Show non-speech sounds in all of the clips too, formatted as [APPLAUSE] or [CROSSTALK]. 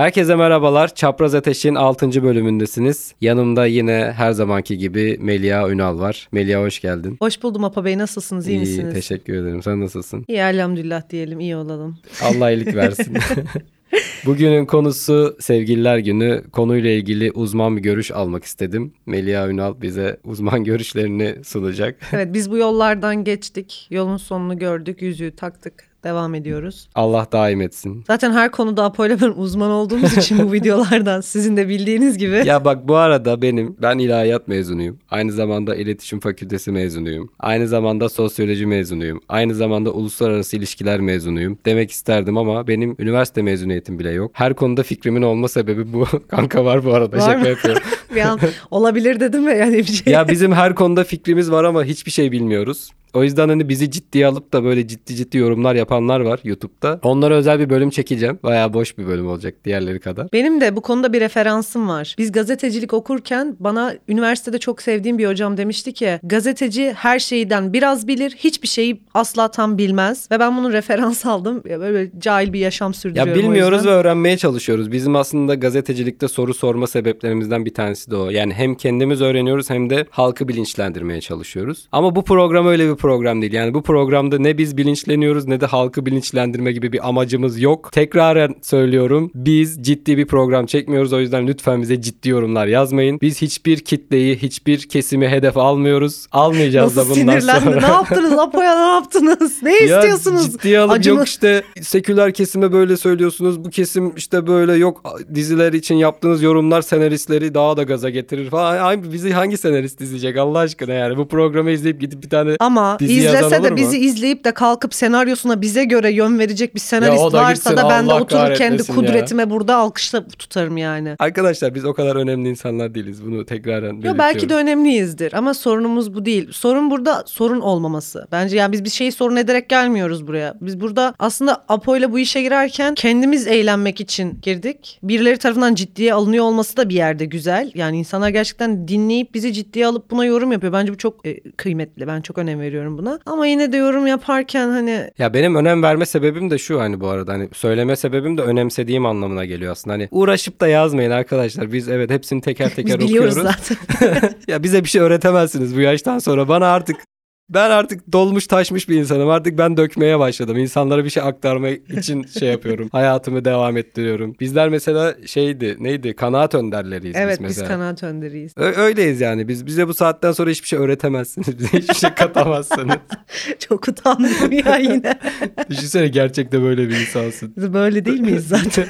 Herkese merhabalar. Çapraz Ateş'in 6. bölümündesiniz. Yanımda yine her zamanki gibi Melia Ünal var. Melia hoş geldin. Hoş buldum Apa Bey. Nasılsınız? İyi, misiniz? teşekkür ederim. Sen nasılsın? İyi elhamdülillah diyelim. iyi olalım. Allah iyilik versin. [LAUGHS] Bugünün konusu sevgililer günü. Konuyla ilgili uzman bir görüş almak istedim. Melia Ünal bize uzman [LAUGHS] görüşlerini sunacak. Evet biz bu yollardan geçtik. Yolun sonunu gördük. Yüzüğü taktık devam ediyoruz. Allah daim etsin. Zaten her konuda Apo ile ben uzman olduğumuz için bu [LAUGHS] videolardan sizin de bildiğiniz gibi. Ya bak bu arada benim ben ilahiyat mezunuyum. Aynı zamanda iletişim fakültesi mezunuyum. Aynı zamanda sosyoloji mezunuyum. Aynı zamanda uluslararası ilişkiler mezunuyum. Demek isterdim ama benim üniversite mezuniyetim bile yok. Her konuda fikrimin olma sebebi bu. [LAUGHS] Kanka var bu arada var şaka mı? yapıyorum. [LAUGHS] bir an olabilir dedim ve yani bir şey. ya bizim her konuda fikrimiz var ama hiçbir şey bilmiyoruz. O yüzden hani bizi ciddiye alıp da böyle ciddi ciddi yorumlar yapanlar var YouTube'da. Onlara özel bir bölüm çekeceğim. Bayağı boş bir bölüm olacak diğerleri kadar. Benim de bu konuda bir referansım var. Biz gazetecilik okurken bana üniversitede çok sevdiğim bir hocam demişti ki gazeteci her şeyden biraz bilir, hiçbir şeyi asla tam bilmez ve ben bunu referans [LAUGHS] aldım. Ya Böyle cahil bir yaşam sürdürüyorum. Ya bilmiyoruz ve öğrenmeye çalışıyoruz. Bizim aslında gazetecilikte soru sorma sebeplerimizden bir tanesi de o. Yani hem kendimiz öğreniyoruz hem de halkı bilinçlendirmeye çalışıyoruz. Ama bu program öyle bir program değil. Yani bu programda ne biz bilinçleniyoruz ne de halkı bilinçlendirme gibi bir amacımız yok. Tekraren söylüyorum. Biz ciddi bir program çekmiyoruz. O yüzden lütfen bize ciddi yorumlar yazmayın. Biz hiçbir kitleyi, hiçbir kesimi hedef almıyoruz. Almayacağız Nasıl da bundan sinirlendi? sonra. Ne yaptınız? Apo'ya ne yaptınız? Ne [LAUGHS] Ya istiyorsunuz? ciddiye alıp Acılı- yok işte seküler kesime böyle söylüyorsunuz. Bu kesim işte böyle yok diziler için yaptığınız yorumlar senaristleri daha da gaza getirir falan. Ay, bizi hangi senarist izleyecek Allah aşkına yani. Bu programı izleyip gidip bir tane Ama Dizi yazan izlese de bizi izleyip de kalkıp senaryosuna bize göre yön verecek bir senarist Ya da varsa da ben de oturur kendi kahretmesin ya. kudretime burada alkışla tutarım yani. Arkadaşlar biz o kadar önemli insanlar değiliz. Bunu tekraren Yo belki de önemliyizdir ama sorunumuz bu değil. Sorun burada sorun olmaması. Bence yani biz bir şeyi sorun ederek gelmiyoruz buraya. Biz burada aslında Apo ile bu işe girerken kendimiz eğlenmek için girdik. Birileri tarafından ciddiye alınıyor olması da bir yerde güzel. Yani insanlar gerçekten dinleyip bizi ciddiye alıp buna yorum yapıyor. Bence bu çok e, kıymetli. Ben çok önem veriyorum buna. Ama yine de yorum yaparken hani Ya benim önem verme sebebim de şu hani bu arada hani söyleme sebebim de önemsediğim anlamına geliyor aslında. Hani uğraşıp da yazmayın arkadaşlar. Biz evet hepsini teker [LAUGHS] teker biz biliyoruz okuyoruz. zaten. [LAUGHS] ya bize bir şey öğretemezsiniz bu yaştan sonra. Bana artık ben artık dolmuş taşmış bir insanım. Artık ben dökmeye başladım. İnsanlara bir şey aktarmak için şey yapıyorum. [LAUGHS] Hayatımı devam ettiriyorum. Bizler mesela şeydi neydi kanaat önderleriyiz evet biz biz mesela. kanaat önderiyiz. Ö- öyleyiz yani. Biz bize bu saatten sonra hiçbir şey öğretemezsiniz. Bize hiçbir şey katamazsınız. [LAUGHS] Çok utandım ya yine. [LAUGHS] Düşünsene gerçekte böyle bir insansın. Biz böyle değil miyiz zaten?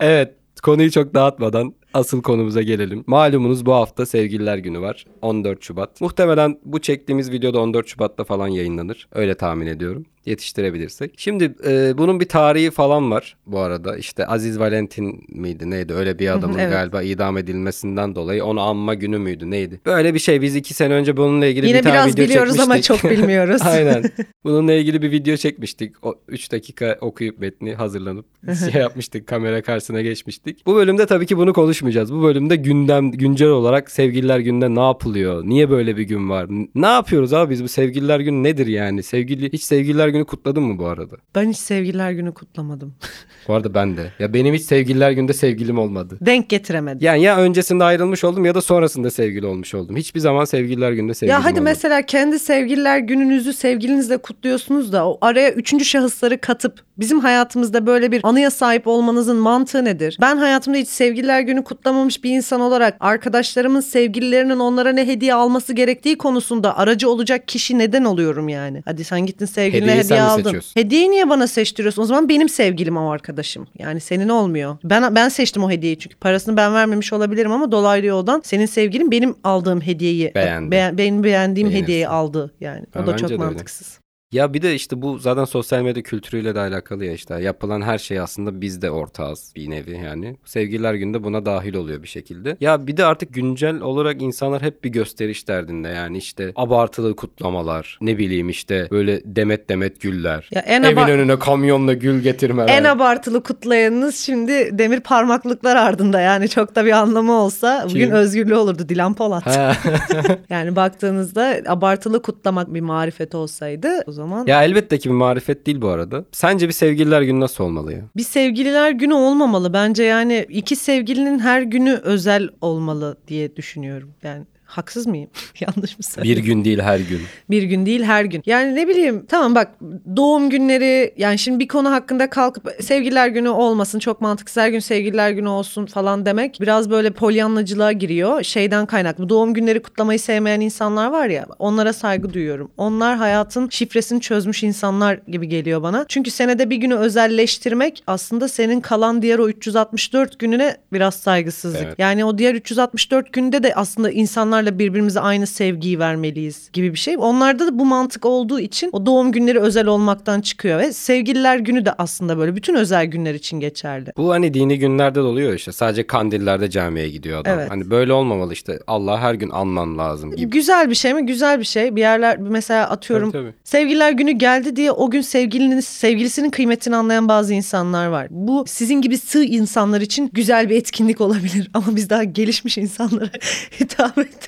Evet konuyu çok dağıtmadan asıl konumuza gelelim. Malumunuz bu hafta Sevgililer Günü var. 14 Şubat. Muhtemelen bu çektiğimiz videoda 14 Şubat'ta falan yayınlanır. Öyle tahmin ediyorum. Yetiştirebilirsek. Şimdi e, bunun bir tarihi falan var bu arada. İşte Aziz Valentin miydi neydi? Öyle bir adamın evet. galiba idam edilmesinden dolayı onu anma günü müydü neydi? Böyle bir şey. Biz iki sene önce bununla ilgili Yine bir tane biraz video biliyoruz ama çekmiştik. çok bilmiyoruz. [LAUGHS] Aynen. Bununla ilgili bir video çekmiştik. O 3 dakika okuyup metni hazırlanıp şey yapmıştık. Kamera karşısına geçmiştik. Bu bölümde tabii ki bunu konuşmayacağız. Bu bölümde gündem güncel olarak Sevgililer Günü'nde ne yapılıyor? Niye böyle bir gün var? Ne yapıyoruz abi biz bu Sevgililer Günü nedir yani? Sevgili hiç Sevgililer Günü kutladın mı bu arada? Ben hiç sevgililer günü kutlamadım. [LAUGHS] Bu arada ben de. Ya benim hiç Sevgililer Günü'nde sevgilim olmadı. Denk getiremedim. Yani ya öncesinde ayrılmış oldum ya da sonrasında sevgili olmuş oldum. Hiçbir zaman Sevgililer Günü'nde sevgilim ya hadi olmadı. mesela kendi sevgililer gününüzü sevgilinizle kutluyorsunuz da o araya üçüncü şahısları katıp bizim hayatımızda böyle bir anıya sahip olmanızın mantığı nedir? Ben hayatımda hiç sevgililer günü kutlamamış bir insan olarak arkadaşlarımın sevgililerinin onlara ne hediye alması gerektiği konusunda aracı olacak kişi neden oluyorum yani? Hadi sen gittin sevgiline Hediyeyi hediye sen mi aldın. seçiyorsun? Hediyeyi niye bana seçtiriyorsun? O zaman benim sevgilim o arkadaşım. Yani senin olmuyor. Ben ben seçtim o hediyeyi çünkü parasını ben vermemiş olabilirim ama dolaylı yoldan senin sevgilin benim aldığım hediyeyi Beğendi. beğen- benim beğendiğim Beğenirsin. hediyeyi aldı yani. Ha, o da bence çok de öyle. mantıksız. Ya bir de işte bu zaten sosyal medya kültürüyle de alakalı ya işte yapılan her şey aslında biz de ortağız bir nevi yani. Sevgililer günde buna dahil oluyor bir şekilde. Ya bir de artık güncel olarak insanlar hep bir gösteriş derdinde yani işte abartılı kutlamalar ne bileyim işte böyle demet demet güller. Ya en Evin önüne kamyonla gül getirmeler. En abartılı kutlayanınız şimdi demir parmaklıklar ardında yani çok da bir anlamı olsa bugün Kim? özgürlüğü olurdu Dilan Polat. [LAUGHS] Yani baktığınızda abartılı kutlamak bir marifet olsaydı o zaman. Ya elbette ki bir marifet değil bu arada. Sence bir sevgililer günü nasıl olmalı ya? Bir sevgililer günü olmamalı. Bence yani iki sevgilinin her günü özel olmalı diye düşünüyorum. Yani haksız mıyım? [LAUGHS] Yanlış mı söylüyorum? Bir gün değil her gün. Bir gün değil her gün. Yani ne bileyim tamam bak doğum günleri yani şimdi bir konu hakkında kalkıp sevgililer günü olmasın çok mantıksız her gün sevgililer günü olsun falan demek biraz böyle polyanlacılığa giriyor. Şeyden kaynaklı doğum günleri kutlamayı sevmeyen insanlar var ya onlara saygı duyuyorum. Onlar hayatın şifresini çözmüş insanlar gibi geliyor bana. Çünkü senede bir günü özelleştirmek aslında senin kalan diğer o 364 gününe biraz saygısızlık. Evet. Yani o diğer 364 günde de aslında insanlarla birbirimize aynı sevgiyi vermeliyiz gibi bir şey. Onlarda da bu mantık olduğu için o doğum günleri özel olmaktan çıkıyor ve sevgililer günü de aslında böyle bütün özel günler için geçerli. Bu hani dini günlerde de oluyor işte. Sadece kandillerde camiye gidiyor adam. Evet. Hani böyle olmamalı işte. Allah her gün anman lazım gibi. Güzel bir şey mi? Güzel bir şey. Bir yerler mesela atıyorum Tabii, tabii. sevgililer günü geldi diye o gün sevgilinin sevgilisinin kıymetini anlayan bazı insanlar var. Bu sizin gibi sığ insanlar için güzel bir etkinlik olabilir [LAUGHS] ama biz daha gelişmiş insanlara [LAUGHS] hitap ettik.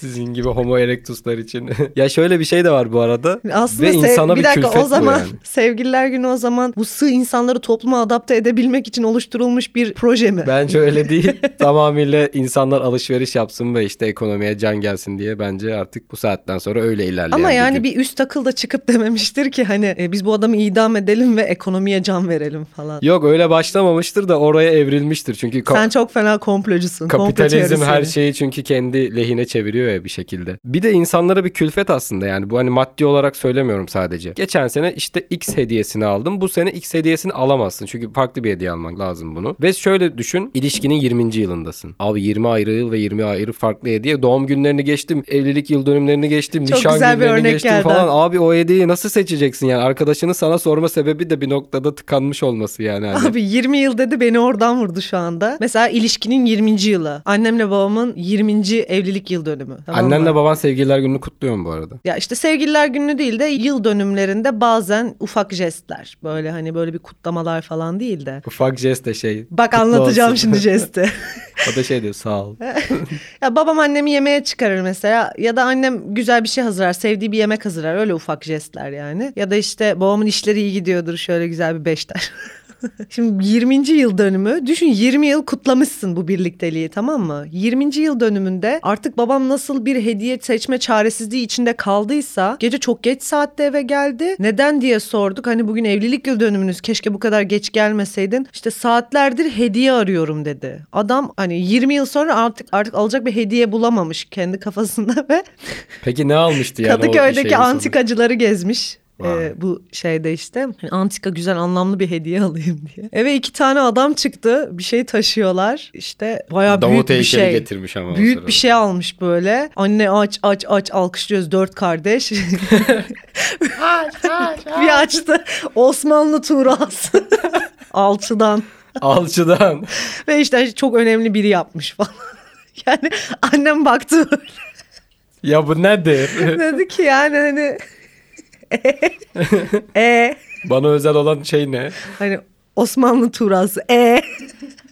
Sizin gibi homo erectuslar için. [LAUGHS] ya şöyle bir şey de var bu arada. Aslında Ve sev- insana bir bir, dakika o zaman yani. [LAUGHS] sevgililer günü o zaman bu sığ insanları topluma adapte edebilmek için oluşturulmuş bir proje mi? Bence öyle değil. [LAUGHS] Tamamıyla insanlar alışveriş yapsın ve işte ekonomiye can gelsin diye bence artık bu saatten sonra öyle ilerleyen Ama yani gün. bir üst akıl da çıkıp dememiştir ki hani e, biz bu adamı idam edelim ve ekonomiye can verelim falan. Yok öyle başlamamıştır da oraya evrilmiştir. Çünkü ka- Sen çok fena komplocusun. komplo kapitalizm her teorisyeni. şeyi çünkü kendi lehine çeviriyor ya bir şekilde. Bir de insanlara bir külfet aslında yani bu hani maddi olarak söylemiyorum sadece. Geçen sene işte X hediyesini aldım. Bu sene X hediyesini alamazsın. Çünkü farklı bir hediye almak lazım bunu. Ve şöyle düşün ilişkinin 20. yılındasın. Abi 20 ayrı yıl ve 20 ayrı farklı hediye. Doğum günlerini geçtim. Evlilik yıl dönümlerini geçtim. Çok nişan güzel bir günlerini örnek geçtim geldi falan. abi. Abi o hediyeyi nasıl seçeceksin yani? Arkadaşının sana sorma sebebi de bir noktada tıkanmış olması yani. Hani. Abi 20 yıl dedi beni oradan vurdu şu anda. Mesela ilişkinin 20. yılı. Annemle babamın 20. evlilik yıl dönümü. Tamam Annenle mı? baban sevgililer gününü kutluyor mu bu arada? Ya işte sevgililer günü değil de yıl dönümlerinde bazen ufak jestler. Böyle hani böyle bir kutlamalar falan değil de. Ufak jest de şey. Bak anlatacağım olsun. şimdi jesti. [LAUGHS] O da şey diyor sağ ol. [LAUGHS] ya babam annemi yemeğe çıkarır mesela ya da annem güzel bir şey hazırlar, sevdiği bir yemek hazırlar. Öyle ufak jestler yani. Ya da işte babamın işleri iyi gidiyordur şöyle güzel bir beş der. [LAUGHS] [LAUGHS] Şimdi 20. yıl dönümü düşün 20 yıl kutlamışsın bu birlikteliği tamam mı? 20. yıl dönümünde artık babam nasıl bir hediye seçme çaresizliği içinde kaldıysa gece çok geç saatte eve geldi. Neden diye sorduk. Hani bugün evlilik yıl dönümünüz keşke bu kadar geç gelmeseydin. İşte saatlerdir hediye arıyorum dedi. Adam hani 20 yıl sonra artık artık alacak bir hediye bulamamış kendi kafasında [LAUGHS] ve Peki ne almıştı yani o Kadıköy'deki şeyin antikacıları gezmiş. Vay. Ee, bu şeyde işte Hani antika güzel anlamlı bir hediye [LAUGHS] alayım diye. Eve iki tane adam çıktı bir şey taşıyorlar işte bayağı Davut büyük bir şey. getirmiş ama. Büyük bir şey almış böyle. Anne aç aç aç alkışlıyoruz dört kardeş. [LAUGHS] bir açtı Osmanlı tuğrası. [LAUGHS] Alçıdan. Alçıdan. Ve işte çok önemli biri yapmış falan. Yani annem baktı böyle. ya bu nedir? Dedi ki yani hani [LAUGHS] e? Bana özel olan şey ne? hani Osmanlı tuğrası e [LAUGHS]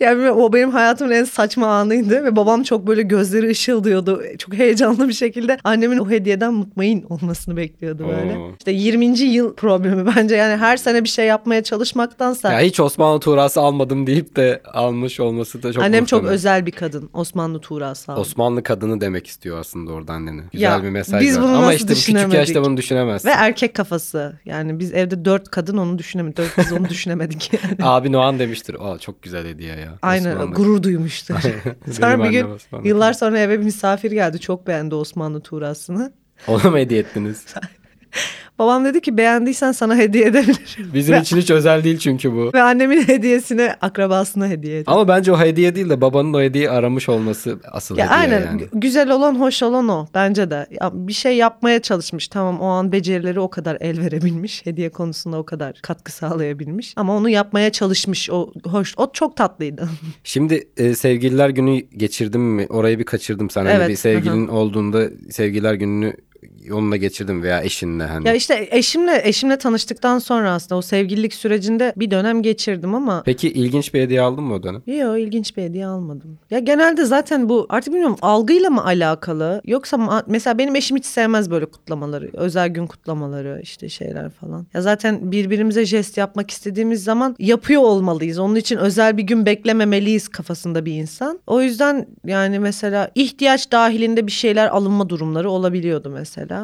yani o benim hayatımın en saçma anıydı ve babam çok böyle gözleri ışıldıyordu. Çok heyecanlı bir şekilde annemin o hediyeden mutmain olmasını bekliyordu böyle. Oo. İşte 20. yıl problemi [LAUGHS] bence yani her sene bir şey yapmaya çalışmaktansa Ya hiç Osmanlı tuğrası almadım deyip de almış olması da çok annem çok muhtemel. özel bir kadın Osmanlı tuğrası aldı. Osmanlı kadını demek istiyor aslında orada annenin. Güzel Ya, bir mesaj biz var. bunu Ama işte küçük yaşta bunu düşünemezsin. Ve erkek kafası. Yani biz evde dört kadın onu düşünemedik. Dört kız onu [LAUGHS] düşünemedik yani. Abi Noan demiştir. Aa çok güzel hediye ya. Aynen Osmanlı. gurur duymuştur. [LAUGHS] Benim sonra bir gün Osmanlı. yıllar sonra eve bir misafir geldi. Çok beğendi Osmanlı tuğrasını. Ona mı hediye ettiniz? [LAUGHS] Babam dedi ki beğendiysen sana hediye edebilirim. Bizim Ve- için hiç özel değil çünkü bu. Ve annemin hediyesini akrabasına hediye etti. Ama bence o hediye değil de babanın o hediyeyi aramış olması asıl Ya hediye aynen yani. Gü- güzel olan hoş olan o bence de. Ya bir şey yapmaya çalışmış tamam o an becerileri o kadar el verebilmiş. Hediye konusunda o kadar katkı sağlayabilmiş. Ama onu yapmaya çalışmış o hoş o çok tatlıydı. [LAUGHS] Şimdi e, sevgililer günü geçirdim mi? Orayı bir kaçırdım sen. Hani Evet, bir sevgilin olduğunda sevgililer gününü yoluna geçirdin veya eşinle hani. Ya işte eşimle eşimle tanıştıktan sonra aslında o sevgililik sürecinde bir dönem geçirdim ama Peki ilginç bir hediye aldın mı o dönem? Yok ilginç bir hediye almadım. Ya genelde zaten bu artık bilmiyorum algıyla mı alakalı yoksa mesela benim eşim hiç sevmez böyle kutlamaları. Özel gün kutlamaları işte şeyler falan. Ya zaten birbirimize jest yapmak istediğimiz zaman yapıyor olmalıyız. Onun için özel bir gün beklememeliyiz kafasında bir insan. O yüzden yani mesela ihtiyaç dahilinde bir şeyler alınma durumları olabiliyordu mesela.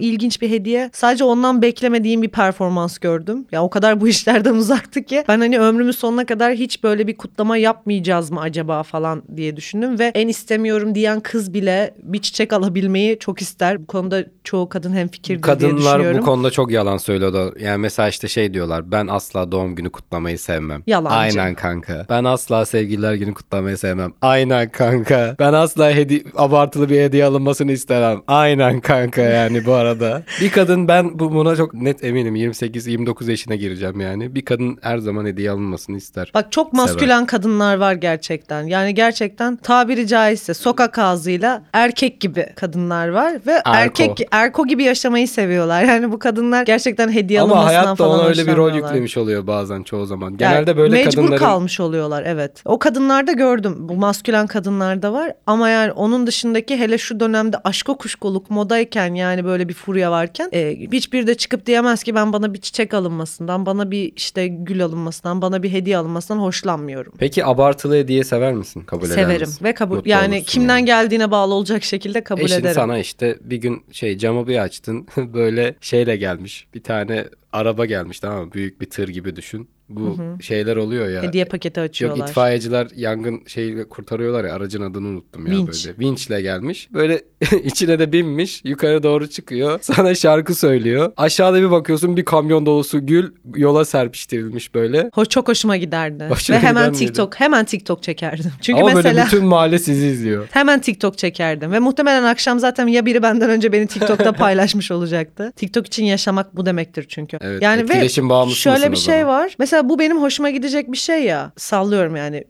İlginç bir hediye. Sadece ondan beklemediğim bir performans gördüm. Ya o kadar bu işlerden [LAUGHS] uzaktı ki ben hani ömrümün sonuna kadar hiç böyle bir kutlama yapmayacağız mı acaba falan diye düşündüm ve en istemiyorum diyen kız bile bir çiçek alabilmeyi çok ister. Bu konuda çoğu kadın hemfikirdir diye Kadınlar düşünüyorum. bu konuda çok yalan söylüyordu. Yani mesela işte şey diyorlar. Ben asla doğum günü kutlamayı sevmem. Yalancı. Aynen kanka. Ben asla sevgililer günü kutlamayı sevmem. Aynen kanka. Ben asla hedi abartılı bir hediye alınmasını istemem. Aynen kanka yani bu arada. Bir kadın ben bu buna çok net eminim. 28-29 yaşına gireceğim yani. Bir kadın her zaman hediye alınmasını ister. Bak çok maskülen kadınlar var gerçekten. Yani gerçekten tabiri caizse sokak ağzıyla erkek gibi kadınlar var ve erkek erko gibi yaşamayı seviyorlar. Yani bu kadınlar gerçekten hediye Ama alınmasından hayat da falan ona öyle bir rol yüklemiş oluyor bazen çoğu zaman. Yani Genelde böyle mecbur kadınların kalmış oluyorlar evet. O kadınlarda gördüm. Bu maskülen kadınlarda var ama yani onun dışındaki hele şu dönemde aşko kuşkoluk modayken yani böyle bir furya varken e, hiçbir de çıkıp diyemez ki ben bana bir çiçek alınmasından, bana bir işte gül alınmasından, bana bir hediye alınmasından hoşlanmıyorum. Peki abartılı hediye sever misin? Kabul eder Severim misin? ve kabul Mutlu yani kimden yani. geldiğine bağlı olacak şekilde kabul Eşin ederim. sana işte bir gün şey camı bir açtın [LAUGHS] böyle şeyle gelmiş. Bir tane araba gelmiş tamam mı? Büyük bir tır gibi düşün. Bu şeyler oluyor ya. Hediye paketi Yok açıyorlar. itfaiyeciler yangın şeyi kurtarıyorlar ya aracın adını unuttum ya Vinç. böyle. Vinçle gelmiş. Böyle [LAUGHS] içine de binmiş. Yukarı doğru çıkıyor. [LAUGHS] Sana şarkı söylüyor. Aşağıda bir bakıyorsun bir kamyon dolusu gül yola serpiştirilmiş böyle. Ho çok hoşuma giderdi. Hoşuna ve hemen miydi? TikTok hemen TikTok çekerdim. Çünkü Ama mesela böyle bütün mahalle sizi izliyor. [LAUGHS] Hemen TikTok çekerdim ve muhtemelen akşam zaten ya biri benden önce beni TikTok'ta paylaşmış olacaktı. TikTok için yaşamak bu demektir çünkü. Evet, yani bağımlısı şöyle bir şey var. Mesela bu benim hoşuma gidecek bir şey ya. Sallıyorum yani.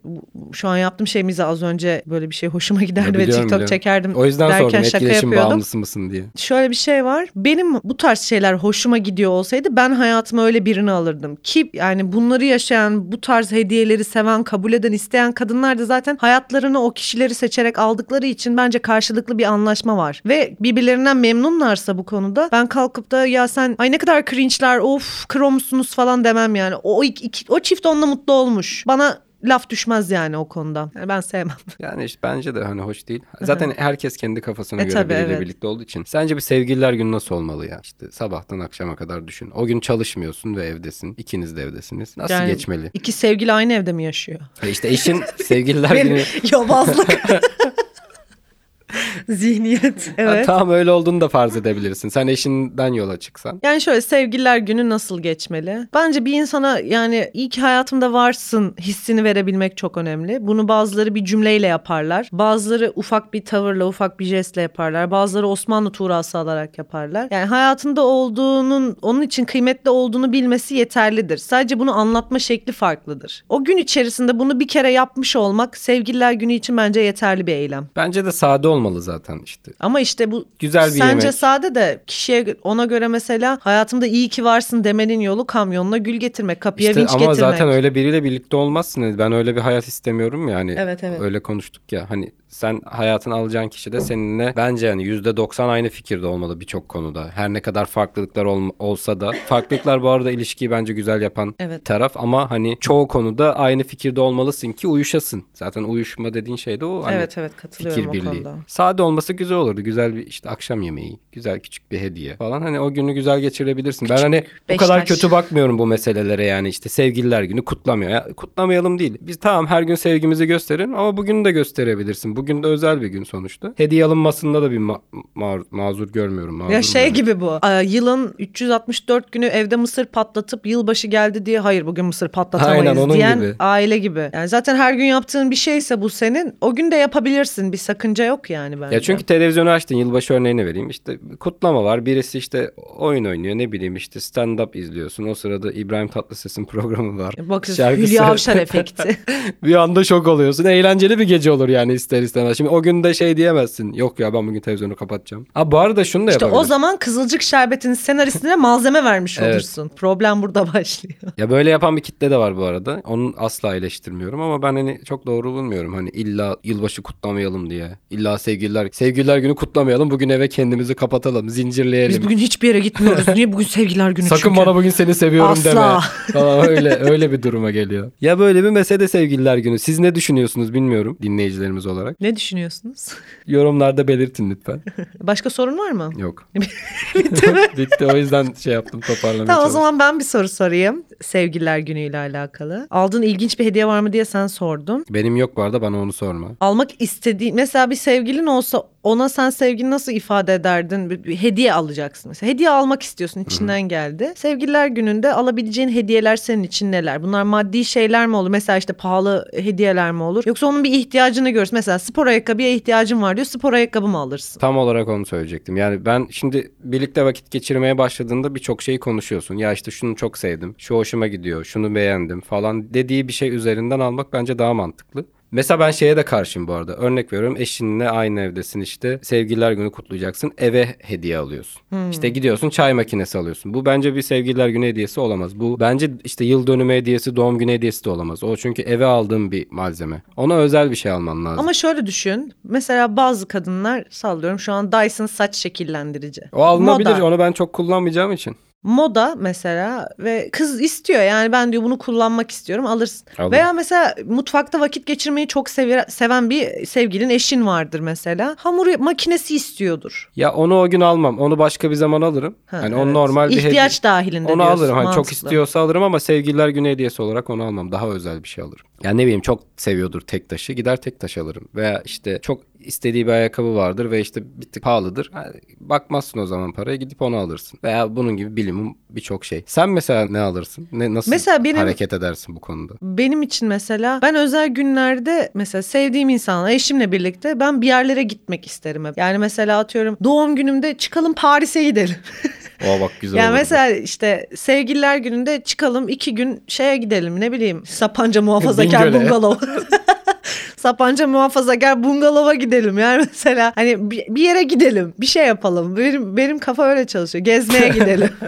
Şu an yaptığım şey mize az önce böyle bir şey hoşuma giderdi ve TikTok biliyorum. çekerdim O yüzden sordum derken şaka etkileşim yapıyordum. bağımlısı mısın diye. Şöyle bir şey var. Benim bu tarz şeyler hoşuma gidiyor olsaydı ben hayatıma öyle birini alırdım. Ki yani bunları yaşayan, bu tarz hediyeleri seven, kabul eden, isteyen kadınlar da zaten hayatlarını o kişileri seçerek aldıkları için bence karşılıklı bir anlaşma var. Ve birbirlerinden memnunlarsa bu konuda ben kalkıp da ya sen ay ne kadar cringe'ler of kro musunuz falan demem yani. O, o, iki- o çift onunla mutlu olmuş. Bana laf düşmez yani o konuda. Yani ben sevmem. [LAUGHS] Yani işte bence de hani hoş değil. Zaten herkes kendi kafasına E göre tabii, biriyle evet. birlikte olduğu için. Sence bir sevgililer günü nasıl olmalı ya? İşte sabahtan akşama kadar düşün. O gün çalışmıyorsun ve evdesin. İkiniz de evdesiniz. Nasıl Yani geçmeli? İki sevgili aynı evde mi yaşıyor? E işte eşin sevgililer [LAUGHS] günü yobazlık. [LAUGHS] [LAUGHS] Zihniyet. Ha, Evet. tamam öyle olduğunu da farz edebilirsin. Sen eşinden yola çıksan. Yani şöyle sevgililer günü nasıl geçmeli? Bence bir insana yani iyi ki hayatımda varsın hissini verebilmek çok önemli. Bunu bazıları bir cümleyle yaparlar. Bazıları ufak bir tavırla, ufak bir jestle yaparlar. Bazıları Osmanlı tuğrası alarak yaparlar. Yani hayatında olduğunun, onun için kıymetli olduğunu bilmesi yeterlidir. Sadece bunu anlatma şekli farklıdır. O gün içerisinde bunu bir kere yapmış olmak sevgililer günü için bence yeterli bir eylem. Bence de sade olmalı zaten işte. Ama işte bu Güzel bir sence yemek. sade de kişiye ona göre mesela hayatımda iyi ki varsın demenin yolu kamyonla gül getirmek, kapıya İşte vinç ama getirmek. zaten öyle biriyle birlikte olmazsın. Ben öyle bir hayat istemiyorum yani. Evet, evet. Öyle konuştuk ya. Hani sen hayatını alacağın kişi de seninle bence yani %90 aynı fikirde olmalı birçok konuda. Her ne kadar farklılıklar ol- olsa da. Farklılıklar bu arada ilişkiyi bence güzel yapan Evet. taraf ama hani çoğu konuda aynı fikirde olmalısın ki uyuşasın. Zaten uyuşma dediğin şey de o. Hani Evet evet katılıyorum fikir birliği. konuda. Sade olması güzel olurdu. Güzel bir işte akşam yemeği, güzel küçük bir hediye falan. Hani o günü güzel geçirebilirsin. ben hani bu kadar Beşiktaş. kötü bakmıyorum bu meselelere yani işte sevgililer günü kutlamıyor. Ya, kutlamayalım değil. Biz tamam her gün sevgimizi gösterin ama bugün de gösterebilirsin. Bugün de özel bir gün sonuçta. Hediye alınmasında da bir ma- ma- mazur görmüyorum. Mazur Ya şey görüyorum. gibi bu. Aa, yılın 364 günü evde mısır patlatıp yılbaşı geldi diye hayır bugün mısır patlatamayız Aynen, onun diyen gibi. aile gibi. Yani zaten her gün yaptığın bir şeyse bu senin o gün de yapabilirsin. Bir sakınca yok yani bence. Ya çünkü televizyonu açtın yılbaşı örneğini vereyim. İşte kutlama var. Birisi işte oyun oynuyor ne bileyim işte stand up izliyorsun. O sırada İbrahim Tatlıses'in programı var. Bakın Şarkı Hülya [LAUGHS] Avşar efekti. bir anda şok oluyorsun. Eğlenceli bir gece olur yani ister istemez. Şimdi o gün de şey diyemezsin. Yok ya ben bugün televizyonu kapatacağım. Ha bu arada şunu da İşte yapabilirsin. o zaman Kızılcık Şerbeti'nin senaristine [LAUGHS] malzeme vermiş Evet. olursun. Problem burada başlıyor. Ya böyle yapan bir kitle de var bu arada. Onu asla eleştirmiyorum ama ben hani çok doğru bulmuyorum. Hani illa yılbaşı kutlamayalım diye. İlla sevgililer sevgililer günü kutlamayalım. Bugün eve kendimizi kapatalım, zincirleyelim. Biz bugün hiçbir yere gitmiyoruz. [LAUGHS] Niye bugün sevgililer günü Sakın çünkü? bana bugün seni seviyorum Asla. deme. [LAUGHS] Falan öyle öyle bir duruma geliyor. Ya böyle bir mesele sevgililer günü. Siz ne düşünüyorsunuz bilmiyorum dinleyicilerimiz olarak. Ne düşünüyorsunuz? [LAUGHS] Yorumlarda belirtin lütfen. [LAUGHS] Başka sorun var mı? Yok. [LAUGHS] Bitti o yüzden şey yaptım toparlamaya Tamam o çalıştım. zaman ben bir soru sorayım. Sevgililer günüyle alakalı. Aldığın ilginç bir hediye var mı diye sen sordun. Benim yok bu arada bana onu sorma. Almak istediğin mesela bir sevgilin olsa ona sen sevgini nasıl ifade ederdin? Bir, bir hediye alacaksın mesela. Hediye almak istiyorsun içinden geldi. Sevgililer gününde alabileceğin hediyeler senin için neler? Bunlar maddi şeyler mi olur? Mesela işte pahalı hediyeler mi olur? Yoksa onun bir ihtiyacını görürsün. Mesela spor ayakkabıya ihtiyacın var diyor. Spor ayakkabı mı alırsın? Tam olarak onu söyleyecektim. Yani ben şimdi birlikte vakit geçirmeye başladığında birçok şeyi konuşuyorsun. Ya işte şunu çok sevdim, şu hoşuma gidiyor, şunu beğendim falan dediği bir şey üzerinden almak bence daha mantıklı. Mesela ben şeye de karşıyım bu arada. Örnek veriyorum eşinle aynı evdesin işte. Sevgililer günü kutlayacaksın. Eve hediye alıyorsun. İşte gidiyorsun çay makinesi alıyorsun. Bu bence bir sevgililer günü hediyesi olamaz. Bu bence işte yıl dönümü hediyesi, doğum günü hediyesi de olamaz. O çünkü eve aldığın bir malzeme. Ona özel bir şey alman lazım. Ama şöyle düşün. Mesela bazı kadınlar sallıyorum şu an Dyson saç şekillendirici. o alınabilir. Moda. Onu ben çok kullanmayacağım için. Moda mesela ve kız istiyor yani ben diyor bunu kullanmak istiyorum alırsın. Alırım. Veya mesela mutfakta vakit geçirmeyi çok sever, seven bir sevgilin eşin vardır mesela. Hamur makinesi istiyordur. Ya onu o gün almam. Onu başka bir zaman alırım. Ha, hani evet. normal bir İhtiyaç hediye. dahilinde Onu diyorsun, alırım. Hani çok istiyorsa alırım ama sevgililer günü hediyesi olarak onu almam. Daha özel bir şey alırım. Yani ne bileyim çok seviyordur tek taşı. Gider tek taş alırım. Veya işte çok istediği bir ayakkabı vardır ve işte bir tık pahalıdır. Ha, bakmazsın o zaman paraya gidip onu alırsın. Veya bunun gibi bilimum birçok şey. Sen mesela ne alırsın? Ne nasıl Mesela benim- hareket edersin bu konuda? Benim için mesela ben özel günlerde mesela sevdiğim insanla eşimle birlikte ben bir yerlere gitmek isterim hep. Yani mesela atıyorum doğum günümde çıkalım Paris'e gidelim. [LAUGHS] O bak güzel Yani mesela işte sevgililer gününde çıkalım iki gün şeye gidelim ne bileyim Sapanca [LAUGHS] muhafazakar bungalov. [LAUGHS] Sapanca muhafazakar bungalova gidelim yani [LAUGHS] mesela hani bir, bir yere gidelim bir şey yapalım benim benim kafa öyle çalışıyor gezmeye [LAUGHS] gidelim [LAUGHS]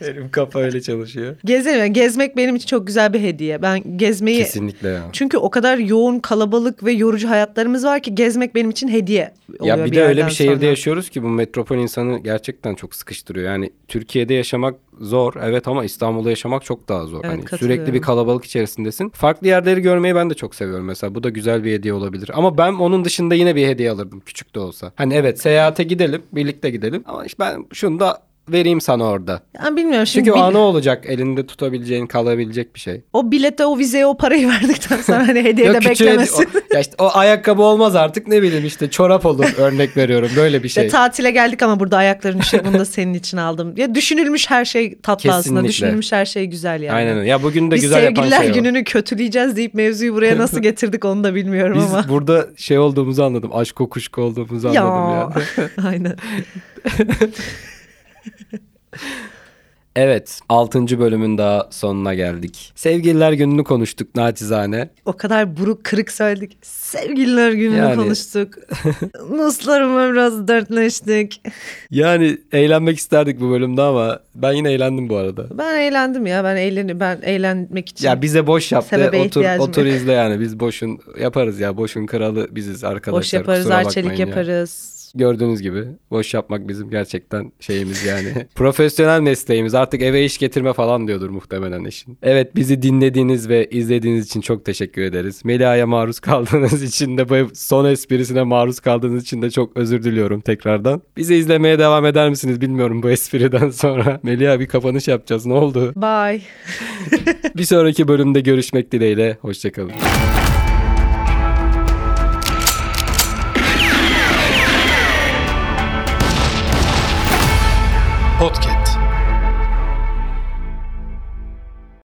Benim kafa öyle çalışıyor. gezelim Yani gezmek benim için çok güzel bir hediye ben gezmeyi Kesinlikle ya. çünkü o kadar yoğun kalabalık ve yorucu hayatlarımız var ki gezmek benim için hediye oluyor Ya bir de öyle bir şehirde sonra. yaşıyoruz ki bu metropol insanı gerçekten çok sıkıştırıyor. Yani Türkiye'de yaşamak zor evet ama İstanbul'da yaşamak çok daha zor. Evet, hani sürekli bir kalabalık içerisindesin. Farklı yerleri görmeyi ben de çok seviyorum mesela. Bu da güzel bir hediye olabilir. Ama ben onun dışında yine bir hediye alırdım küçük de olsa. Hani evet seyahate gidelim, birlikte gidelim ama işte ben şunu da vereyim sana orada. Ben bilmiyorum şimdi Çünkü o bil- anı olacak elinde tutabileceğin, kalabilecek bir şey. o bilete o vizeye o parayı [LAUGHS] verdikten sonra hani hediye de beklemesin. o- ya işte o ayakkabı olmaz artık ne bileyim işte çorap olur [LAUGHS] örnek veriyorum böyle bir şey. İşte tatile geldik ama burada ayakların üşüyor bunu da senin için aldım. Ya düşünülmüş her şey tatlı aslında. Kesinlikle. Düşünülmüş her şey güzel yani. Aynen. Ya bugün de Biz güzel yapan sevgililer şey o. gününü kötüleyeceğiz deyip mevzuyu buraya [LAUGHS] nasıl getirdik onu da bilmiyorum Biz ama. burada şey olduğumuzu anladım. Aşk kokuşku olduğumuzu anladım ya. Aynen. [LAUGHS] Evet 6. bölümün daha sonuna geldik. Sevgililer gününü konuştuk naçizane. O kadar buruk kırık söyledik. Sevgililer gününü Yani- konuştuk. [LAUGHS] Nuslarıma biraz dertleştik. Yani eğlenmek isterdik bu bölümde ama ben yine eğlendim bu arada. Ben eğlendim ya. Ben eğlen ben eğlenmek için. Ya bize boş yaptı. Otur otur izle yani. Biz boşun yaparız ya. Boşun kralı biziz arkadaşlar. Boş yaparız, arçelik ya. yaparız. Gördüğünüz gibi boş yapmak bizim gerçekten şeyimiz yani. [LAUGHS] Profesyonel mesleğimiz. Artık eve iş getirme falan diyordur muhtemelen eşin. Evet bizi dinlediğiniz ve izlediğiniz için çok teşekkür ederiz. Melia'ya maruz kaldığınız [LAUGHS] için de bu son esprisine maruz kaldığınız için de çok özür diliyorum tekrardan. Bizi izlemeye devam eder misiniz bilmiyorum bu [LAUGHS] espriden sonra. Melia bir kapanış yapacağız ne oldu? Bye. bir sonraki bölümde görüşmek dileğiyle. Hoşçakalın.